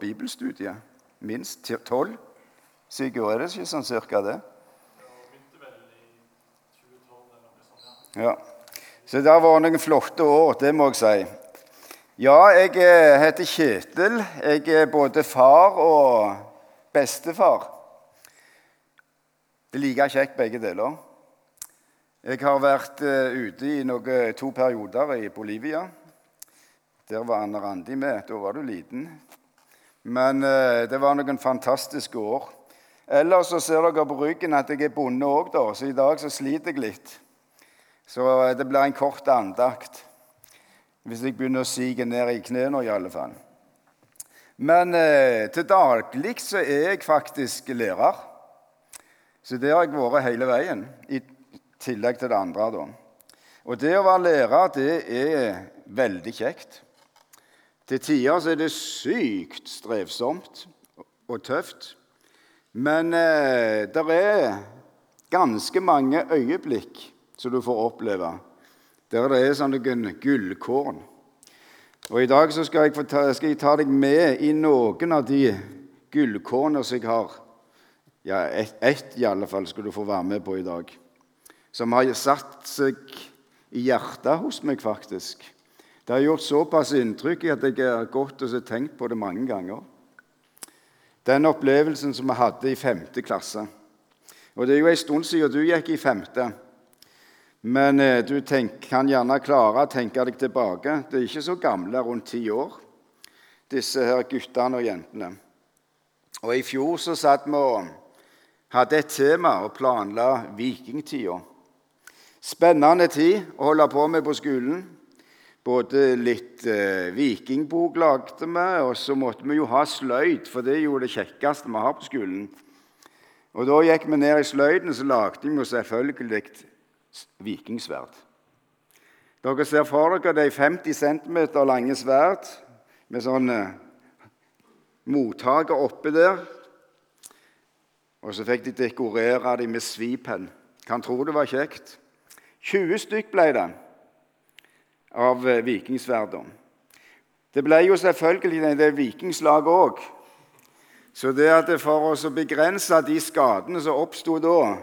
bibelstudie. Minst tolv. Sigurd, er det ikke sånn cirka det? Ja. Så det har vært noen flotte år, det må jeg si. Ja, jeg eh, heter Kjetil. Jeg er både far og bestefar. Det er like kjekt, begge deler. Jeg har vært uh, ute i noe, to perioder i Bolivia. Der var Anne Randi med. Da var du liten. Men uh, det var noen fantastiske år. Ellers så ser dere på ryggen at jeg er bonde òg, så i dag så sliter jeg litt. Så uh, det blir en kort andakt. Hvis jeg begynner å sige ned i knærne, i alle fall. Men til daglig så er jeg faktisk lærer. Så det har jeg vært hele veien. i tillegg til det andre. Da. Og det å være lærer, det er veldig kjekt. Til tider er det sykt strevsomt og tøft. Men eh, det er ganske mange øyeblikk som du får oppleve der det er sånne gullkorn. Og I dag skal jeg, ta, skal, jeg ta, deg med i noen av de gullkornene som jeg har. Ja, ett et, i alle fall skal du få være med på i dag som har satt seg i hjertet hos meg, faktisk. Det har gjort såpass inntrykk at jeg har gått og tenkt på det mange ganger. Den opplevelsen som vi hadde i femte klasse. Og Det er jo en stund siden du gikk i femte. Men eh, du tenk, kan gjerne klare å tenke deg tilbake. Det er ikke så gamle, rundt ti år, disse her guttene og jentene. Og I fjor så satt vi og hadde et tema og planla vikingtida. Spennende tid å holde på med på skolen. Både litt eh, vikingbok lagde vi, og så måtte vi jo ha sløyd, for det er jo det kjekkeste vi har på skolen. Og Da gikk vi ned i sløyden, så lagde vi selvfølgelig vikingsverd. Dere ser for dere de 50 cm lange sverd med sånn eh, mottaker oppe der. Og så fikk de dekorere dem med svipenn. Kan tro det var kjekt. 20 stykk ble det av eh, vikingsverdene. Det ble jo selvfølgelig en del vikingslaget òg. Så det at det for å begrense de skadene som oppsto da,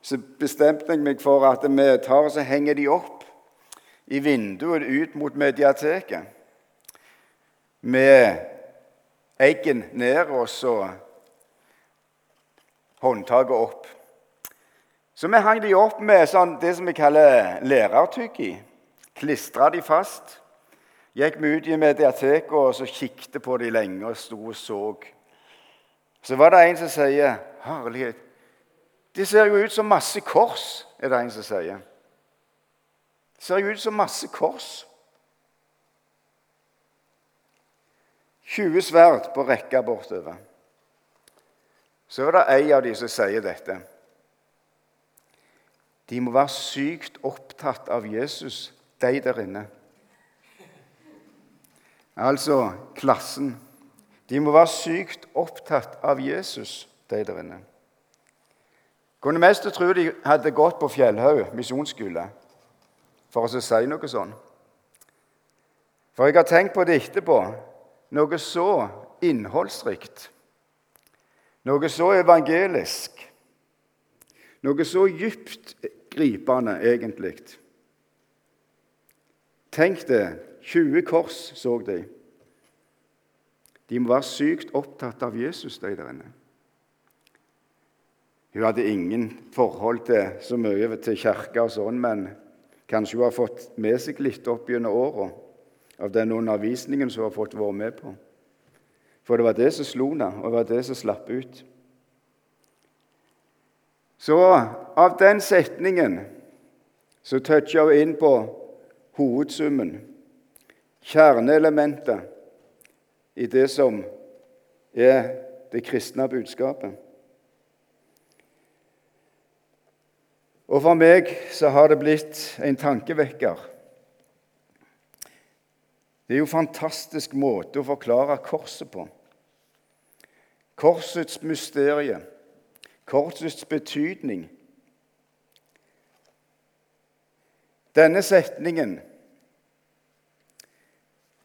så bestemte jeg meg for at vi tar og henger de opp i vinduet ut mot mediateket. Med eggen ned og så håndtaket opp. Så vi hang de opp med sånn, det som vi kaller lærertygg i. Klistra de fast. Gikk vi ut i mediateket og så kikket på de lenge og sto og så. Så var det en som sier 'Herlighet, de ser jo ut som masse kors', er det en som sier. De ser jo ut som masse kors. 20 sverd på rekka bortover. Så er det ei av de som sier dette. De må være sykt opptatt av Jesus, de der inne. Altså klassen. De må være sykt opptatt av Jesus, de der inne. Kunne mest tro de hadde gått på Fjellhaug misjonsskole for å si noe sånn. For jeg har tenkt på det etterpå. Noe så innholdsrikt, noe så evangelisk, noe så djupt gripende, egentlig. Tenk det. 20 kors så de. De må være sykt opptatt av Jesus, de der inne. Hun hadde ingen forhold til så mye til kirka og sånn, men kanskje hun har fått med seg litt opp gjennom åra av den undervisningen som hun har fått være med på. For det var det som slo henne, og det var det som slapp ut. Så av den setningen så toucher hun inn på hovedsummen, kjerneelementet i det som er det kristne budskapet. Og for meg så har det blitt en tankevekker. Det er jo en fantastisk måte å forklare korset på. Korsets mysterium korsets betydning. Denne setningen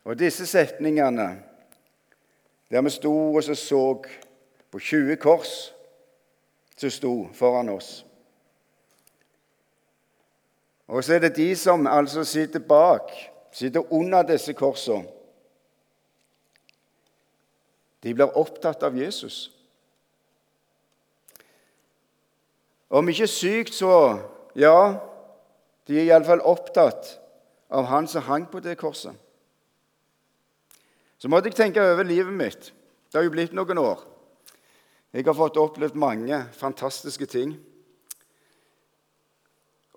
og disse setningene der vi sto og så, så på 20 kors som sto foran oss. Og så er det de som altså sitter bak, sitter under disse korsene. De blir opptatt av Jesus. Om ikke sykt, så ja, de er iallfall opptatt av han som hang på det korset. Så måtte jeg tenke over livet mitt. Det har jo blitt noen år. Jeg har fått opplevd mange fantastiske ting,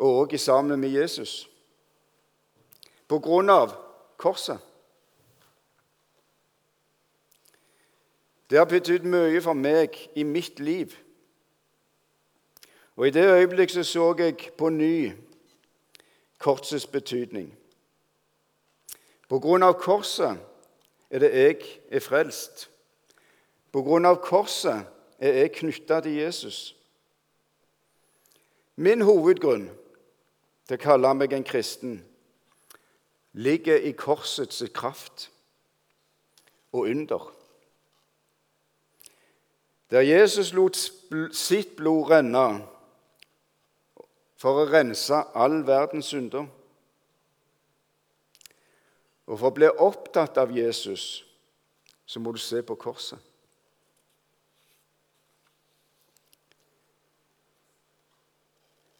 og òg sammen med Jesus. På grunn av korset. Det har betydd mye for meg i mitt liv. Og I det øyeblikk så, så jeg på ny korsets betydning. På grunn av korset er det jeg er frelst. På grunn av korset er jeg knytta til Jesus. Min hovedgrunn til å kalle meg en kristen ligger i korsets kraft og under. Der Jesus lot sitt blod renne for å rense all verdens synder. Og for å bli opptatt av Jesus, så må du se på korset.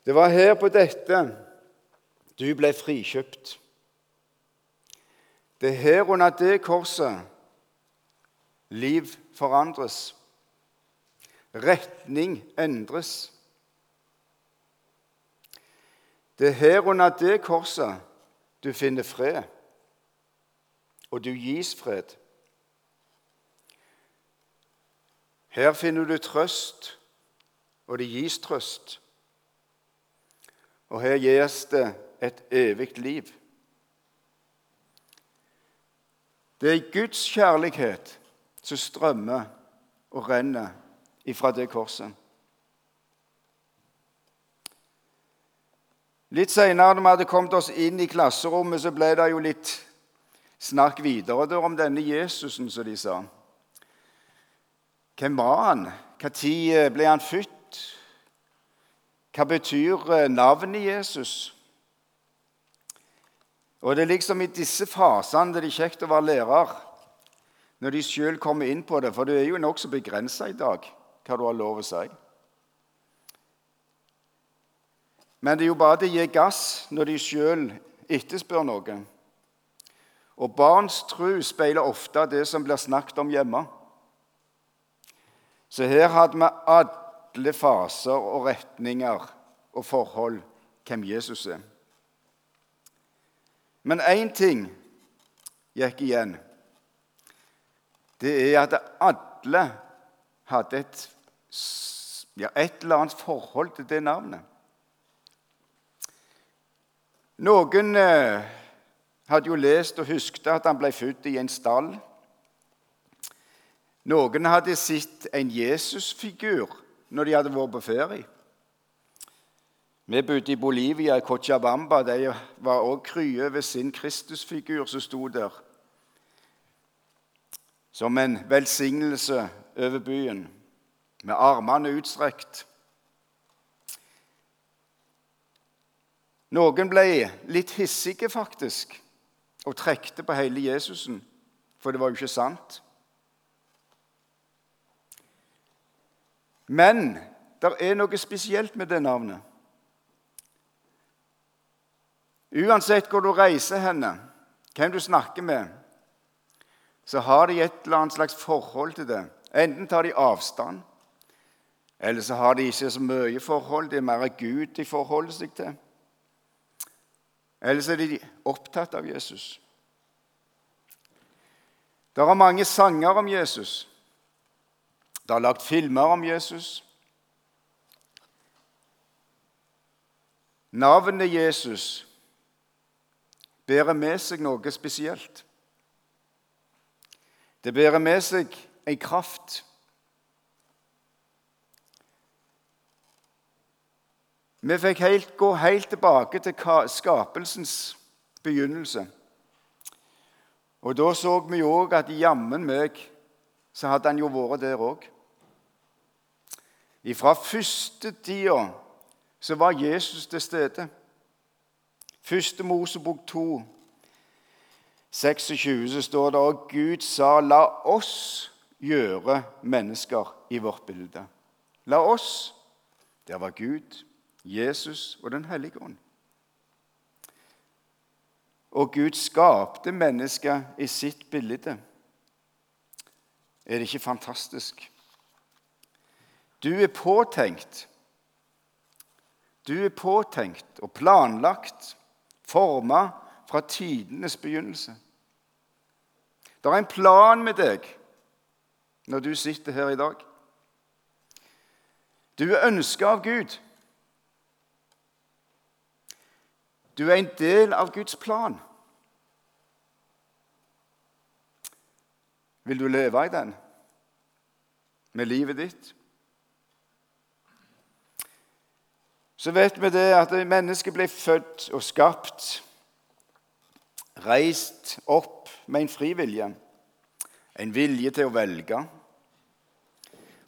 Det var her på dette du ble frikjøpt. Det er her under det korset liv forandres. Retning endres. Det er her under det korset du finner fred og du gis fred. Her finner du trøst, og det gis trøst. Og her gis det et evig liv. Det er Guds kjærlighet som strømmer og renner ifra det korset. Litt seinere, når vi hadde kommet oss inn i klasserommet, så ble det jo litt Snakk videre om denne Jesusen, som de sa. Hvem var han? Når ble han født? Hva betyr eh, navnet Jesus? Og Det er liksom i disse fasene det er kjekt å være lærer, når de sjøl kommer inn på det. For det er jo nokså begrensa i dag hva du har lov å si. Men det er jo bare det å gi gass når de sjøl etterspør noe. Og barns tro speiler ofte det som blir snakket om hjemme. Så her hadde vi alle faser og retninger og forhold hvem Jesus er. Men én ting gikk igjen. Det er at alle hadde et, ja, et eller annet forhold til det navnet. Noen eh, hadde jo lest og husket at han ble født i en stall. Noen hadde sett en Jesusfigur når de hadde vært på ferie. Vi bodde i Bolivia, i Cochabamba. De var òg krye ved sin Kristusfigur som sto der. Som en velsignelse over byen, med armene utstrekt. Noen ble litt hissige, faktisk og trekte på hele Jesusen, for det var jo ikke sant. Men det er noe spesielt med det navnet. Uansett hvor du reiser henne, hvem du snakker med, så har de et eller annet slags forhold til det. Enten tar de avstand, eller så har de ikke så mye forhold. Det er mer Gud de forholder seg til. Ellers er de opptatt av Jesus. Det er mange sanger om Jesus. Det er lagt filmer om Jesus. Navnet Jesus bærer med seg noe spesielt. Det bærer med seg en kraft. Vi fikk helt, gå helt tilbake til skapelsens begynnelse. Og da så vi òg at jammen meg så hadde han jo vært der òg. Fra første tida så var Jesus til stede. Første Mosebok 2, 26, så står det at Gud sa 'La oss gjøre mennesker i vårt bilde'. La oss. Der var Gud, Jesus og Den hellige ånd. Og Gud skapte mennesket i sitt bilde. Er det ikke fantastisk? Du er påtenkt. Du er påtenkt og planlagt, forma fra tidenes begynnelse. Det er en plan med deg når du sitter her i dag. Du er ønska av Gud. Du er en del av Guds plan. Vil du leve i den med livet ditt? Så vet vi det at mennesket ble født og skapt, reist opp med en frivilje, en vilje til å velge.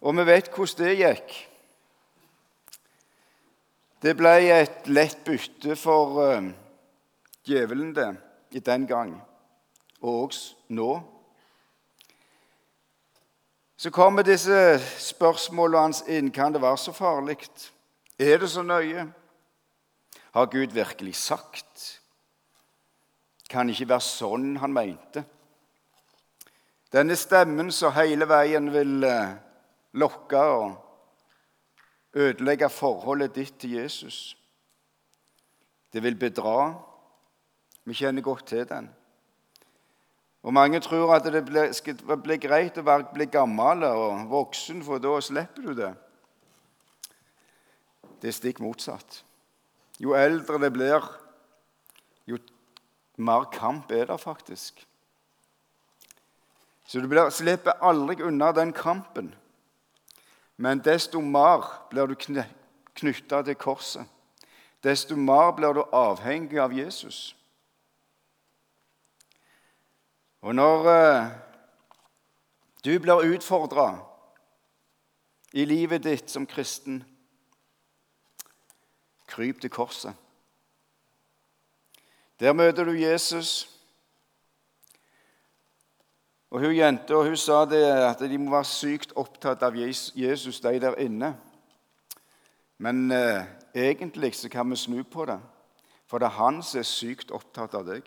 Og vi vet hvordan det gikk. Det ble et lett bytte for uh, djevelen det i den gang, og også nå. Så kommer disse spørsmålene hans inn. Kan det være så farlig? Er det så nøye? Har Gud virkelig sagt? Kan ikke være sånn han mente. Denne stemmen som hele veien vil uh, lokke og ødelegge forholdet ditt til Jesus. Det vil bedra. Vi kjenner godt til den. Og Mange tror at det blir greit å bli gammel og voksen, for da slipper du det. Det er stikk motsatt. Jo eldre det blir, jo mer kamp er det faktisk. Så du blir, slipper aldri unna den kampen. Men desto mer blir du knytta til korset. Desto mer blir du avhengig av Jesus. Og når eh, du blir utfordra i livet ditt som kristen, kryp til korset. Der møter du Jesus. Og hun Jenta hun sa det at de må være sykt opptatt av Jesus, de der inne. Men eh, egentlig så kan vi snu på det, for det er han som er sykt opptatt av deg.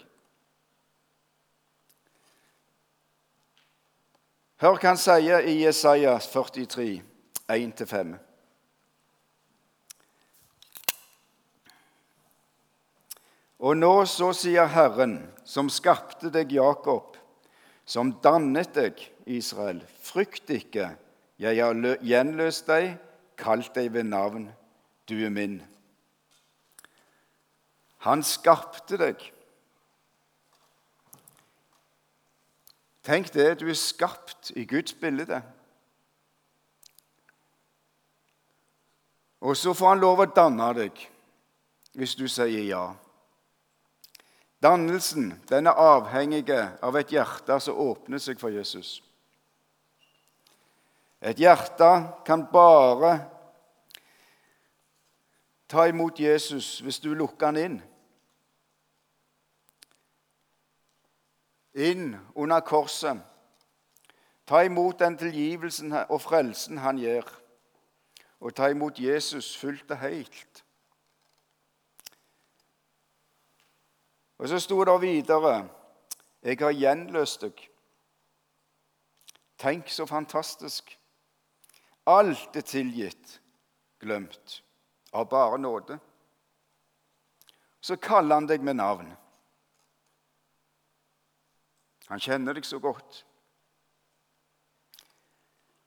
Hør hva han sier i Jesaja 43, 1-5. Og nå så sier Herren, som skapte deg, Jakob, som dannet deg, Israel. Frykt ikke, jeg har gjenløst deg, kalt deg ved navn, du er min. Han skapte deg. Tenk det, du er skapt i Guds bilde. Og så får han lov å danne deg hvis du sier ja. Dannelsen den er avhengig av et hjerte som åpner seg for Jesus. Et hjerte kan bare ta imot Jesus hvis du lukker han inn. Inn under korset. Ta imot den tilgivelsen og frelsen han gir, og ta imot Jesus fullt og helt. Og så sto det videre Jeg har gjenløst deg. Tenk så fantastisk. Alt er tilgitt, glemt, av bare nåde. Så kaller han deg med navn. Han kjenner deg så godt.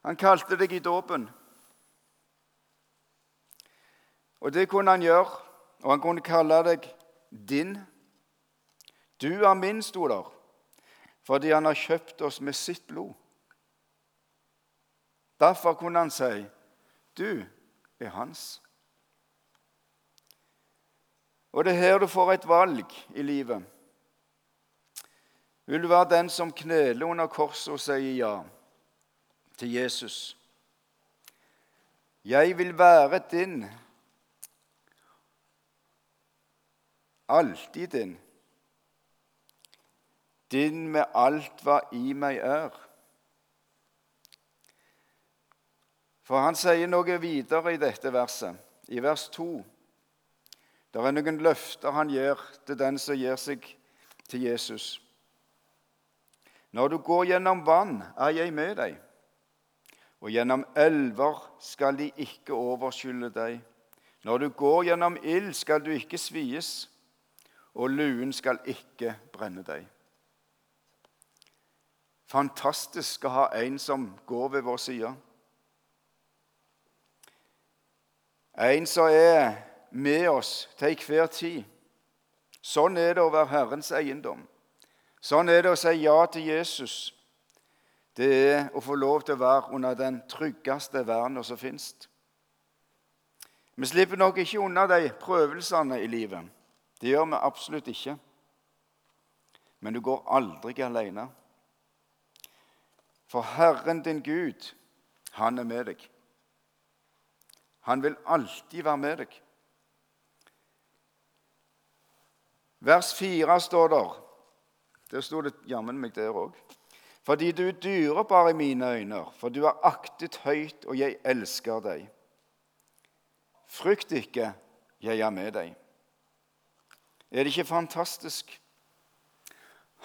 Han kalte deg i dåpen. Og det kunne han gjøre, og han kunne kalle deg din. Du er min, sto der, fordi han har kjøpt oss med sitt blod. Derfor kunne han si, 'Du er hans'. Og det er her du får et valg i livet. Vil du være den som kneler under korset og sier ja? til Jesus. Jeg vil være din, alltid din, din med alt hva i meg er. For han sier noe videre i dette verset, i vers 2. Det er noen løfter han gjør til den som gir seg til Jesus. Når du går gjennom vann, er jeg med deg, og gjennom elver skal de ikke overskylde deg. Når du går gjennom ild, skal du ikke svies, og luen skal ikke brenne deg. Fantastisk å ha en som går ved vår side. En som er med oss til enhver tid. Sånn er det å være Herrens eiendom. Sånn er det å si ja til Jesus. Det er å få lov til å være under den tryggeste verden som fins. Vi slipper nok ikke unna de prøvelsene i livet. Det gjør vi absolutt ikke. Men du går aldri alene. For Herren din Gud, han er med deg. Han vil alltid være med deg. Vers 4 står der. Der sto det jammen meg der òg. Fordi du er dyrebar i mine øyne, for du er aktet høyt, og jeg elsker deg. Frykt ikke, jeg er med deg. Er det ikke fantastisk?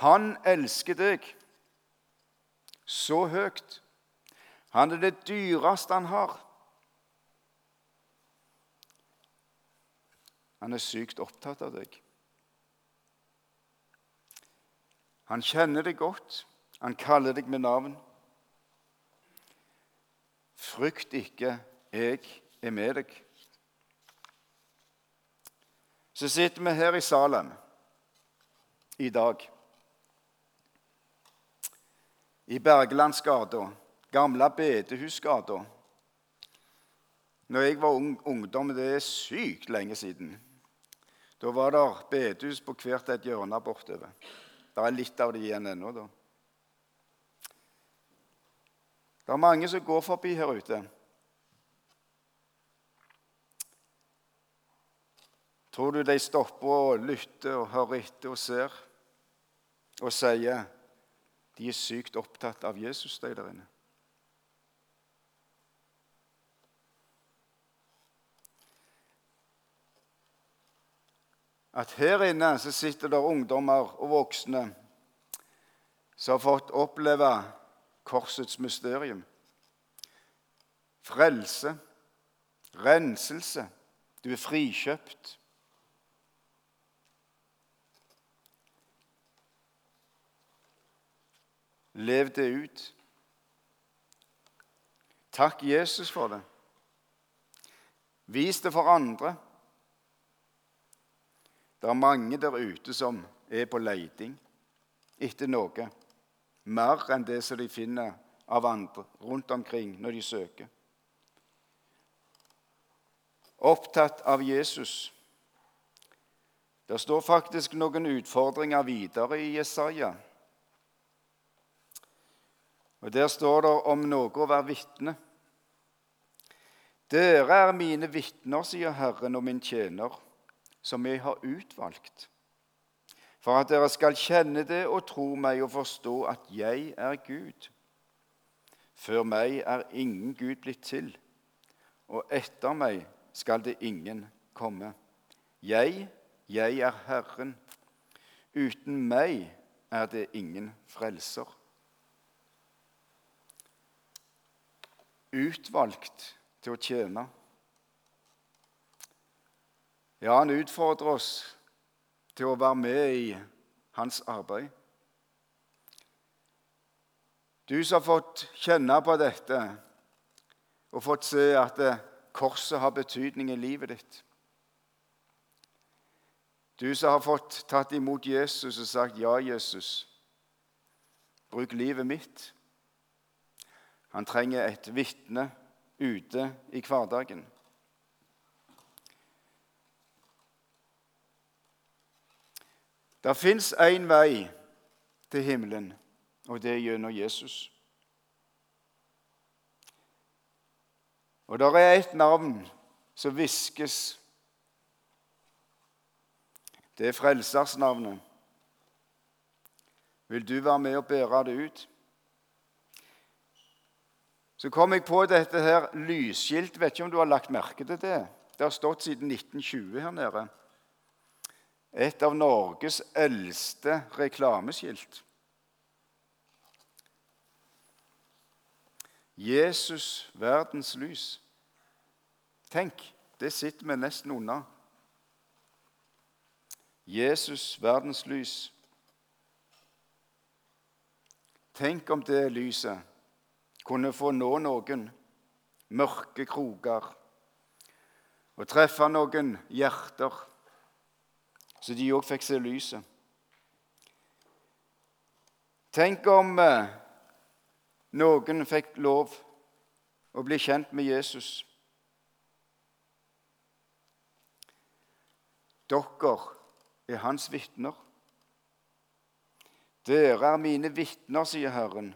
Han elsker deg så høyt. Han er det dyreste han har. Han er sykt opptatt av deg. Han kjenner deg godt. Han kaller deg med navn. Frykt ikke, jeg er med deg. Så sitter vi her i Salem i dag. I Bergelandsgata, gamle Bedehusgata. Når jeg var ung, ungdom, det er sykt lenge siden, da var det bedehus på hvert et hjørne bortover. Det er litt av det igjen ennå, da. Det er mange som går forbi her ute. Tror du de stopper og lytter og hører etter og ser og sier de er sykt opptatt av Jesus, de der inne? at her inne så sitter det ungdommer og voksne som har fått oppleve korsets mysterium. Frelse, renselse. Du er frikjøpt. Lev det ut. Takk Jesus for det. Vis det for andre. Det er mange der ute som er på leiting etter noe mer enn det som de finner av andre rundt omkring når de søker. Opptatt av Jesus. Det står faktisk noen utfordringer videre i Jesaja. Og Der står det om noe å være vitne. Dere er mine vitner, sier Herren og min tjener som jeg har utvalgt, for at dere skal kjenne det og tro meg og forstå at jeg er Gud. Før meg er ingen Gud blitt til, og etter meg skal det ingen komme. Jeg, jeg er Herren. Uten meg er det ingen frelser. Utvalgt til å tjene. Ja, han utfordrer oss til å være med i hans arbeid. Du som har fått kjenne på dette og fått se at korset har betydning i livet ditt. Du som har fått tatt imot Jesus og sagt 'Ja, Jesus, bruk livet mitt'. Han trenger et vitne ute i hverdagen. Det fins én vei til himmelen, og det er gjennom Jesus. Og det er et navn som hviskes. Det er Frelsersnavnet. Vil du være med og bære det ut? Så kom jeg på dette her lysskiltet. Vet ikke om du har lagt merke til det? Det har stått siden 1920 her nede. Et av Norges eldste reklameskilt. Jesus, verdens lys. Tenk, det sitter vi nesten unna. Jesus, verdens lys. Tenk om det lyset kunne få nå noen mørke kroker og treffe noen hjerter, så de òg fikk se lyset. Tenk om eh, noen fikk lov å bli kjent med Jesus. Dere er hans vitner. Dere er mine vitner, sier Herren.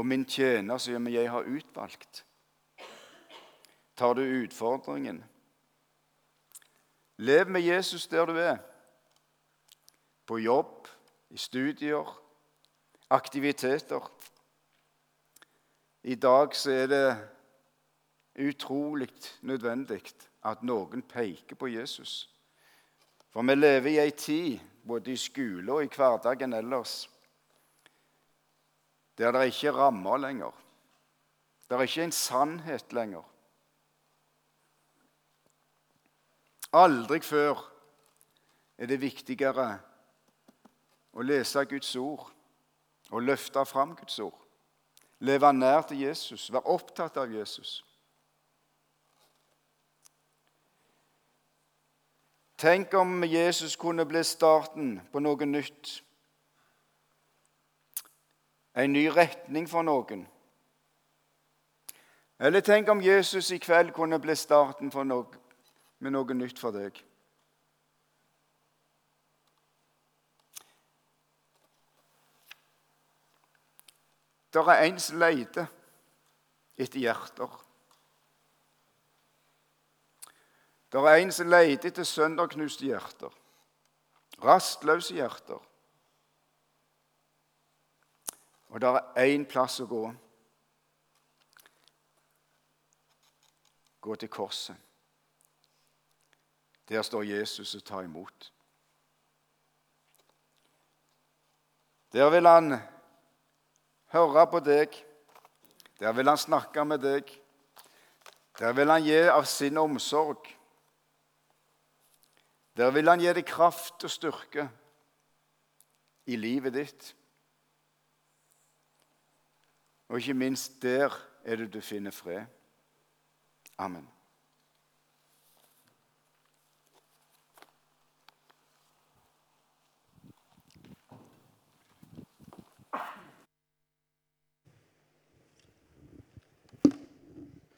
Og min tjener, vi, jeg har utvalgt. Tar du utfordringen? Lev med Jesus der du er. På jobb, i studier, aktiviteter. I dag så er det utrolig nødvendig at noen peker på Jesus. For vi lever i ei tid, både i skole og i hverdagen ellers, der det ikke er rammer lenger. Det er ikke en sannhet lenger. Aldri før er det viktigere å lese Guds ord og løfte fram Guds ord. Leve nær til Jesus, være opptatt av Jesus. Tenk om Jesus kunne bli starten på noe nytt. En ny retning for noen. Eller tenk om Jesus i kveld kunne bli starten noe, med noe nytt for deg. Det er en som leter etter hjerter. Det er en som leter etter sønderknuste hjerter, rastløse hjerter. Og det er én plass å gå. Gå til korset. Der står Jesus og tar imot. Der vil han høre på deg. Der vil han snakke med deg. Der vil han gi av sin omsorg. Der vil han gi deg kraft og styrke i livet ditt. Og ikke minst der er det du finner fred. Amen.